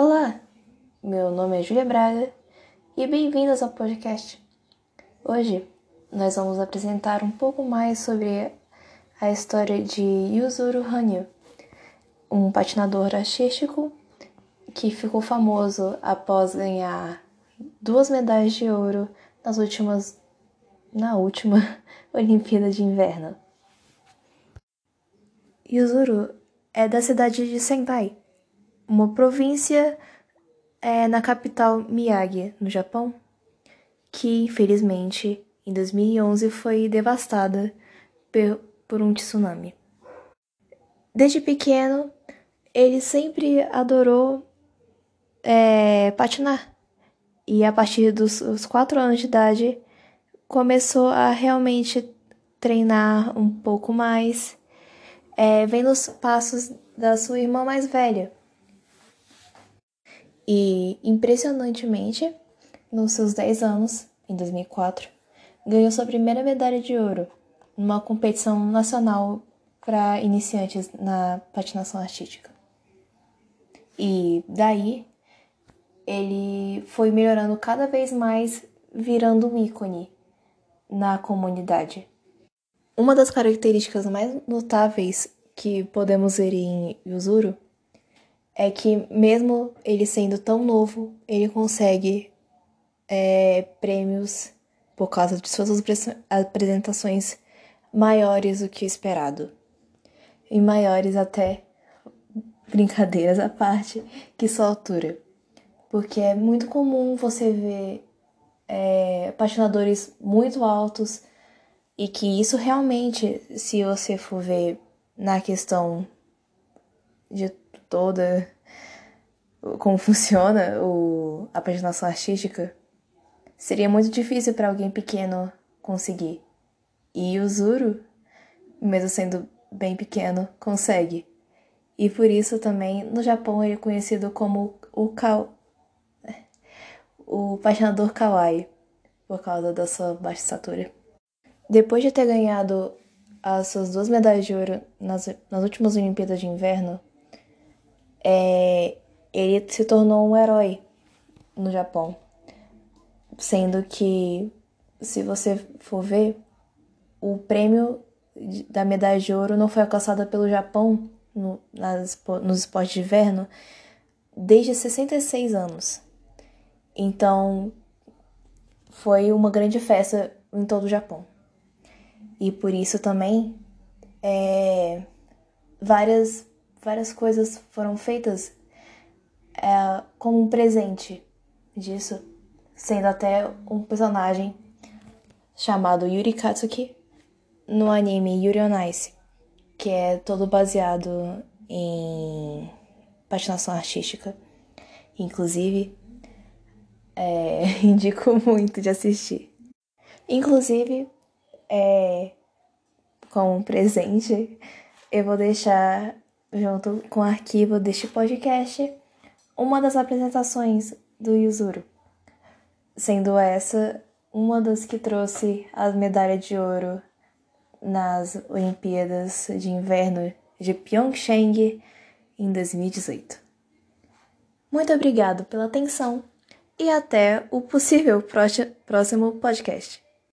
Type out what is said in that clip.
Olá, meu nome é Júlia Braga e bem-vindos ao podcast. Hoje nós vamos apresentar um pouco mais sobre a história de Yuzuru Hanyu, um patinador artístico que ficou famoso após ganhar duas medalhas de ouro nas últimas na última Olimpíada de Inverno. Yuzuru é da cidade de Sendai, uma província é, na capital Miyagi, no Japão, que infelizmente em 2011 foi devastada por um tsunami. Desde pequeno, ele sempre adorou é, patinar. E a partir dos quatro anos de idade, começou a realmente treinar um pouco mais, é, vendo os passos da sua irmã mais velha, e, impressionantemente, nos seus 10 anos, em 2004, ganhou sua primeira medalha de ouro numa competição nacional para iniciantes na patinação artística. E daí ele foi melhorando cada vez mais, virando um ícone na comunidade. Uma das características mais notáveis que podemos ver em Yuzuru é que, mesmo ele sendo tão novo, ele consegue é, prêmios por causa de suas apresentações maiores do que esperado. E maiores até, brincadeiras à parte, que sua altura. Porque é muito comum você ver é, patinadores muito altos e que isso realmente, se você for ver na questão de toda como funciona o, a patinação artística, seria muito difícil para alguém pequeno conseguir. E o Zuru, mesmo sendo bem pequeno, consegue. E por isso também no Japão ele é conhecido como o Kao, o patinador kawaii, por causa da sua baixa estatura. Depois de ter ganhado as suas duas medalhas de ouro nas, nas últimas Olimpíadas de Inverno, é, ele se tornou um herói no Japão. Sendo que, se você for ver, o prêmio da medalha de ouro não foi alcançado pelo Japão no, nas, nos esportes de inverno desde 66 anos. Então, foi uma grande festa em todo o Japão. E por isso também é, várias várias coisas foram feitas é, como um presente disso, sendo até um personagem chamado Yuri Katsuki no anime Yuri on Ice, que é todo baseado em patinação artística. Inclusive, é, indico muito de assistir. Inclusive, é, como presente, eu vou deixar junto com o arquivo deste podcast, uma das apresentações do Yuzuru, sendo essa uma das que trouxe a medalha de ouro nas Olimpíadas de Inverno de Pyeongchang em 2018. Muito obrigado pela atenção e até o possível próximo podcast.